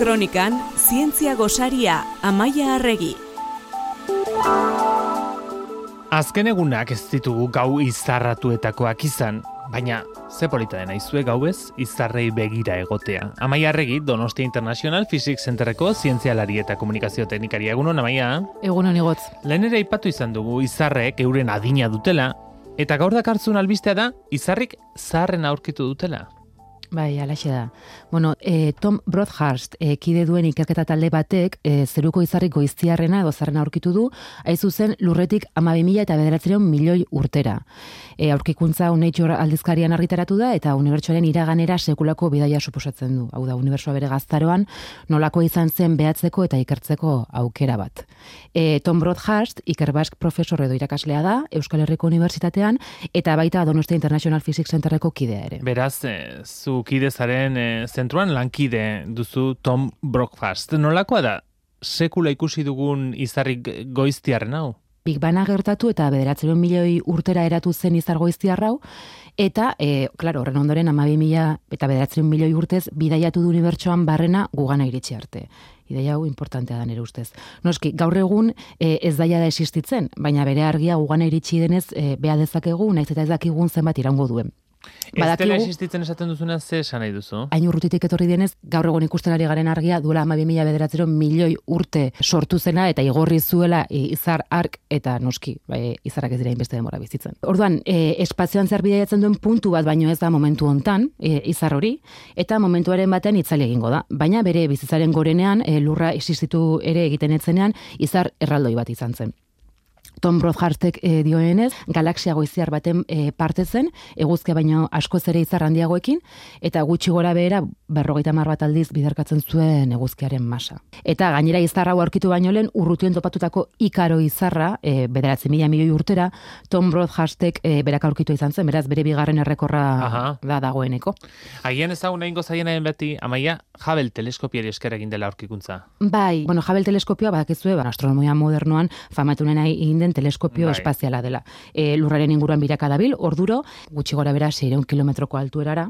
Kronikan, zientzia gosaria, amaia arregi. Azken egunak ez ditugu gau izarratuetakoak izan, baina ze polita dena izue gau ez, izarrei begira egotea. Amaia arregi, Donostia International Physics Centerreko zientzialari eta komunikazio teknikari egunon, amaia? Egunon igotz. Lehen ere ipatu izan dugu izarrek euren adina dutela, eta gaur dakartzun albistea da, izarrik zaharren aurkitu dutela. Bai, alaxe da. Bueno, e, Tom Broadhurst e, kide duen ikerketa talde batek e, zeruko izarrik goiztiarrena edo zarrena aurkitu du, haizu zen lurretik ama mila eta bederatzerion milioi urtera. E, aurkikuntza Nature aldizkarian argitaratu da eta unibertsuaren iraganera sekulako bidaia suposatzen du. Hau da, unibertsua bere gaztaroan nolako izan zen behatzeko eta ikertzeko aukera bat. E, Tom Broadhurst, ikerbask profesor edo irakaslea da, Euskal Herriko Unibertsitatean, eta baita Donostia International Physics Centerreko kidea ere. Beraz, e, zu kide zaren e, zentruan lankide duzu Tom Brockfast. Nolakoa da, sekula ikusi dugun izarrik goiztiarren hau? Big Bana gertatu eta bederatzeren milioi urtera eratu zen izar goiztiarrau, eta, e, klaro, horren ondoren amabi mila eta bederatzeren milioi urtez bidaiatu du unibertsoan barrena gugana iritsi arte. Ideia hau importantea da nire ustez. Noski, gaur egun e, ez daia da existitzen, baina bere argia gugana iritsi denez e, beha dezakegu, naiz eta ez dakigun zenbat irango duen. Ez dela existitzen esaten duzuna ze esan nahi duzu? Hain urrutitik etorri denez, gaur egon ikusten ari garen argia, duela ama mila bederatzero milioi urte sortu zena, eta igorri zuela izar ark eta noski, bai, izarrak ez dira inbeste demora bizitzen. Orduan, e, espazioan zer bidaiatzen duen puntu bat, baino ez da momentu hontan e, izar hori, eta momentuaren batean itzali egingo da. Baina bere bizitzaren gorenean, e, lurra existitu ere egiten etzenean, izar erraldoi bat izan zen. Tom Broadhurtek e, dioenez, galaxia goiziar baten e, parte zen, eguzke baino asko zere izar handiagoekin, eta gutxi gora behera berrogeita mar bat aldiz biderkatzen zuen eguzkiaren masa. Eta gainera izarra aurkitu baino lehen, urrutien topatutako ikaro izarra, e, bederatzen mila milioi urtera, Tom Broadhurtek e, berak aurkitu izan zen, beraz bere bigarren errekorra da dagoeneko. Agian ezagun egin gozaien beti, amaia, Hubble teleskopiari esker egin dela aurkikuntza. Bai, bueno, Hubble teleskopioa badakizue, ba, astronomia modernoan famatunen egin den teleskopio bai. espaziala dela. E, lurraren inguruan biraka dabil, orduro, gutxi gora bera 600 kilometroko altuerara,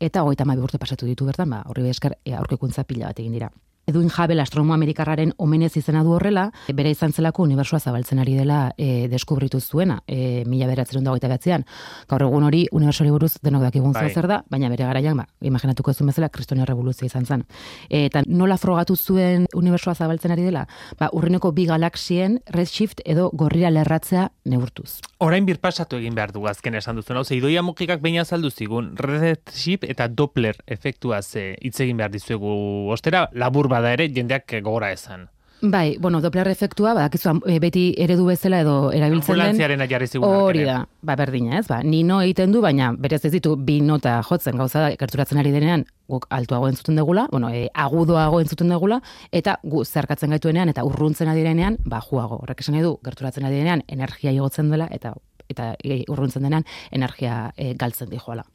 eta goita mabi urte pasatu ditu bertan, ba, horri esker e, aurkikuntza pila bat egin dira. Edwin Hubble astronomo amerikarraren omenez izena du horrela, bere izan zelako unibertsua zabaltzen ari dela e, deskubritu zuena, e, mila beratzen dago eta batzean. Gaur egun hori unibertsori buruz denok dakigun bai. zer da, baina bere garaian, ba, imaginatuko ez bezala, kristonia revoluzio izan zen. E, eta nola frogatu zuen unibertsua zabaltzen ari dela? Ba, urrineko bi galaxien redshift edo gorrira lerratzea neurtuz. Orain birpasatu egin behar du azken esan duzu, no? idoia mugikak baina saldu zigun, redshift eta doppler efektua ze hitz egin behar dizuegu. Ostera, labur bada ere jendeak gogora esan. Bai, bueno, Doppler efektua, ba, e, beti eredu bezala edo erabiltzen den. Ambulantziaren ajarri Hori da, ba, berdina ez, ba, nino egiten du, baina berez ez ditu bi nota jotzen gauza da, gerturatzen ari denean, guk altuago entzuten degula, bueno, e, agudoago entzuten degula, eta gu zerkatzen gaituenean, eta urruntzen ari denean, ba, juago. Horrek esan edu, gerturatzen ari denean, energia igotzen dela, eta eta e, urruntzen denean, energia e, galtzen di joala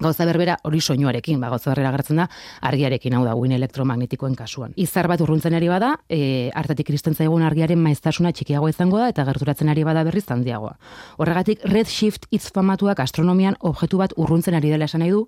gauza berbera hori soinuarekin, ba, gauza berbera gertzen da, argiarekin hau da, guin elektromagnetikoen kasuan. Izar bat urruntzen ari bada, e, hartatik iristen zaigun argiaren maiztasuna txikiago izango da, eta gerturatzen ari bada berriz handiagoa. Horregatik, redshift hitz famatuak astronomian objektu bat urruntzen ari dela esan nahi du,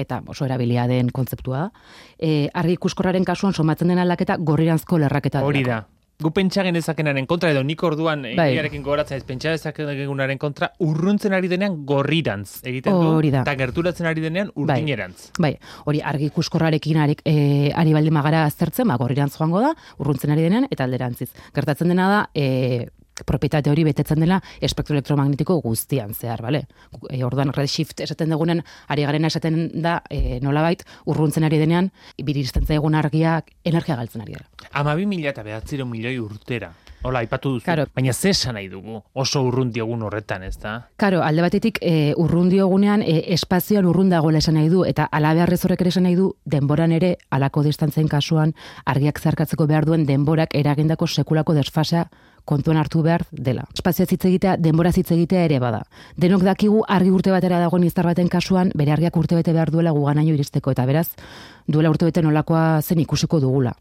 eta oso erabilia den kontzeptua. E, argi ikuskorraren kasuan somatzen den aldaketa gorriranzko lerraketa Hori da. Gu pentsa genezakenaren kontra, edo nik orduan bai. egiarekin gogoratzen ez pentsa genezakenaren kontra, urruntzen ari denean gorrirantz egiten du, eta gerturatzen ari denean bai. urdinerantz. Bai, hori argi kuskorrarekin ari, e, ari balde magara aztertzen, ba, gorrirantz joango da, urruntzen ari denean, eta alderantziz. Gertatzen dena da, e, propietate hori betetzen dela espektro elektromagnetiko guztian zehar, bale? E, orduan redshift esaten dugunen ari garena esaten da e, nolabait urruntzen ari denean birizten zaigun argiak energia galtzen ari dela. Ama bi mila eta behatziro milioi urtera. Hola, ipatu duzu. Claro. Baina ze esan nahi dugu? Oso urrun diogun horretan, ez da? Karo, alde batetik e, urrun diogunean e, espazioan urrun dagoela esan nahi du eta alabeharrez horrek ere esan nahi du denboran ere alako distantzen kasuan argiak zarkatzeko behar duen denborak eragindako sekulako desfasea kontuan hartu behar dela. Espazioa hitz egitea, denbora hitz egitea ere bada. Denok dakigu argi urte batera dagoen izar baten kasuan, bere argiak urte bete behar duela guganaino iristeko, eta beraz, duela urte bete nolakoa zen ikusiko dugula.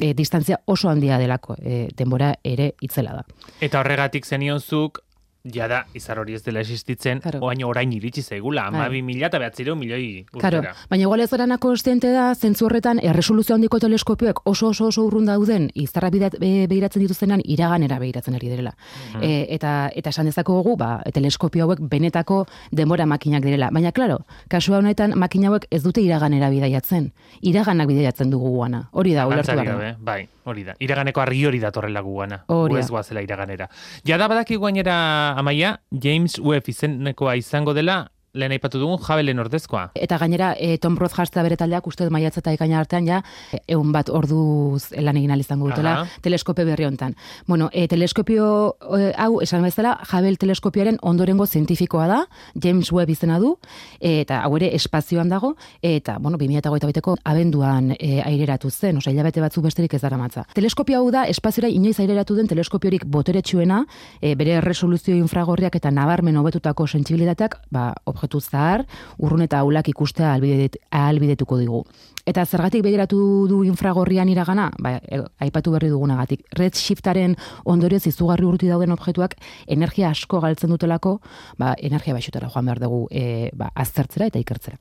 E, distantzia oso handia delako, e, denbora ere itzela da. Eta horregatik zenionzuk, jada izar hori ez dela existitzen, Claro. oain orain iritsi zaigula, Bai. amabi mila eta behatziro milioi Claro, urtera. baina igual ez gara konstiente da, zentzu horretan, erresoluzio handiko teleskopioek oso oso oso urrun dauden, izarra bidat, be, begiratzen dituztenan, iraganera begiratzen ari direla. E, eta, eta esan dezakegu, ba, teleskopio hauek benetako denbora makinak direla. Baina, klaro, kasua honetan makina hauek ez dute iraganera bidaiatzen. Iraganak bidaiatzen dugu guana. Hori da, ulertu gabe, bai, hori da. Iraganeko argi hori datorrela gugana. Hori Gu da. ez goazela iraganera. Jada badaki guainera amaia, James Webb izenekoa izango dela, lehen aipatu dugun jabelen ordezkoa. Eta gainera, e, Tom Roth jastea bere taldeak, uste dut maiatza eta ekaina artean ja, egun bat orduz lan egin izango dutela, teleskope berri hontan. Bueno, e, teleskopio e, hau, esan bezala, Hubble teleskopioaren ondorengo zientifikoa da, James Webb izena du, e, eta hau ere espazioan dago, eta, bueno, 2008ko abenduan e, aireratu zen, osea, hilabete batzuk besterik ez dara matza. Teleskopio hau da, espaziora inoiz aireratu den teleskopiorik boteretsuena, e, bere resoluzio infragorriak eta nabarmen hobetutako sentsibilitateak, ba, objektu zahar, urrun eta aulak ikustea ahalbidet, ahalbidetuko digu. Eta zergatik begiratu du infragorrian iragana? Ba, aipatu berri dugunagatik. Redshiftaren ondorioz izugarri urti dauden objektuak energia asko galtzen dutelako, ba, energia baixutara joan behar dugu e, ba, aztertzera eta ikertzera.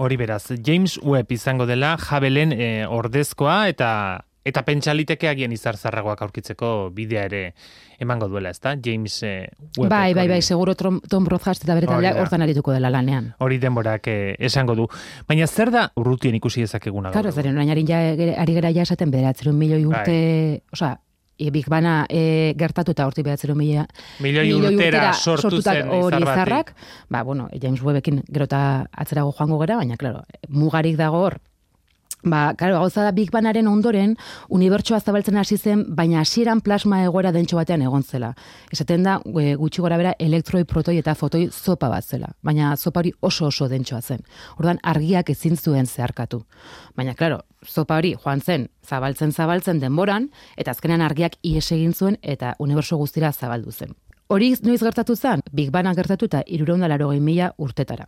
Hori beraz, James Webb izango dela jabelen e, ordezkoa eta eta pentsaliteke agian izar zarragoak aurkitzeko bidea ere emango duela, ezta? James e, Webb. bai, bai, bai, seguro Tom, Tom Rothgast eta bere taldeak hortan arituko dela lanean. Hori denborak eh, esango du. Baina zer da urrutien ikusi dezakeguna? gaur Claro, zeren orain ja, ari gara ja esaten bederatzerun milioi urte, osea, e, Big Bana e, gertatu eta hortik bederatzerun mila, Milioi, urtera sortu sortutak zen hori izarrak, ba, bueno, James Webbekin gero eta atzerago joango gara, baina, claro, mugarik dago hor, Ba, claro, gauza da Big Banaren ondoren unibertsoa zabaltzen hasi zen, baina hasieran plasma egoera dentxo batean egon zela. Esaten da, e, gutxi gora bera, elektroi, protoi eta fotoi zopa bat zela. Baina zopa hori oso oso dentsoa zen. Orduan argiak ezin zuen zeharkatu. Baina, claro, zopa hori joan zen, zabaltzen zabaltzen denboran, eta azkenean argiak ies egin zuen eta uniberso guztira zabaldu zen. Hori noiz gertatu zen? Big Bana gertatu eta irureunda laro mila urtetara.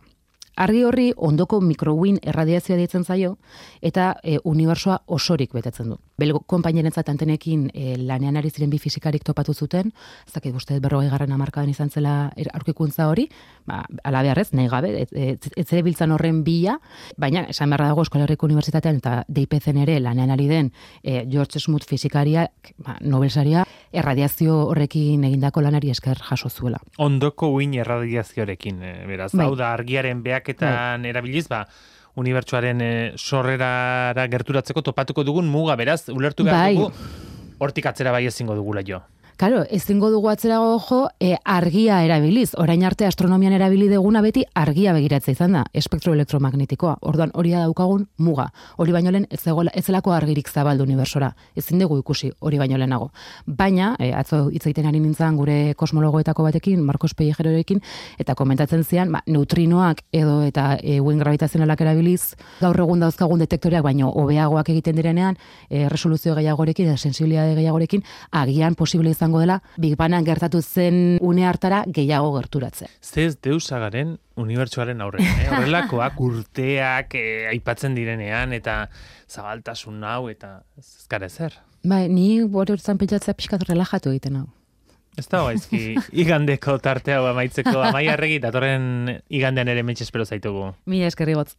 Argi horri ondoko mikrowin erradiazioa deitzen zaio eta e, unibersoa osorik betetzen du. Belgo konpainerentzat antenekin e, lanean ari ziren bi fisikarik topatu zuten, ez dakit uste berrogei garran amarkadan izan zela er- aurkikuntza hori, ba, ala beharrez, nahi gabe, ez, ez, biltzan horren bila, baina esan beharra dago Euskal Herriko Unibertsitatean eta DIPCen ere lanean ari den e, George Smoot fisikariak, ba, Nobelsaria, erradiazio horrekin egindako lanari esker jaso zuela. Ondoko uin erradiazioarekin, eh, beraz. Bai. Hau da argiaren beaketan erabiliz, ba, unibertsuaren eh, sorrerara gerturatzeko topatuko dugun muga, beraz, ulertu behar Bai. dugu, hortik atzera bai ezingo dugula jo. Claro, ezingo dugu atzerago jo, e, argia erabiliz. Orain arte astronomian erabili deguna beti argia begiratza izan da, espektro elektromagnetikoa. Orduan hori da daukagun muga. Hori baino lehen ez zelako argirik zabaldu unibersora. Ezin dugu ikusi hori baino lehenago. Baina, e, atzo hitz egiten ari nintzen gure kosmologoetako batekin, Marcos Pellejerorekin, eta komentatzen zian, ba, neutrinoak edo eta e, uen gravitazionalak erabiliz, gaur egun dauzkagun detektoreak baino hobeagoak egiten direnean, e, resoluzio gehiagorekin, sensibilitate gehiagorekin, agian posible izango dela Big Bangan gertatu zen une hartara gehiago gerturatzea. Zez deusagaren unibertsuaren aurrean, eh? Horrelakoak urteak eh, aipatzen direnean, eta zabaltasun hau, eta ez gara ezer. Bai, ni bori urtzan pentsatzea pixkat relajatu egiten hau. Ez da gaizki igandeko tarte hau amaitzeko amaiarregi datorren igandean ere mentxe espero zaitugu. Mila eskerri gotz.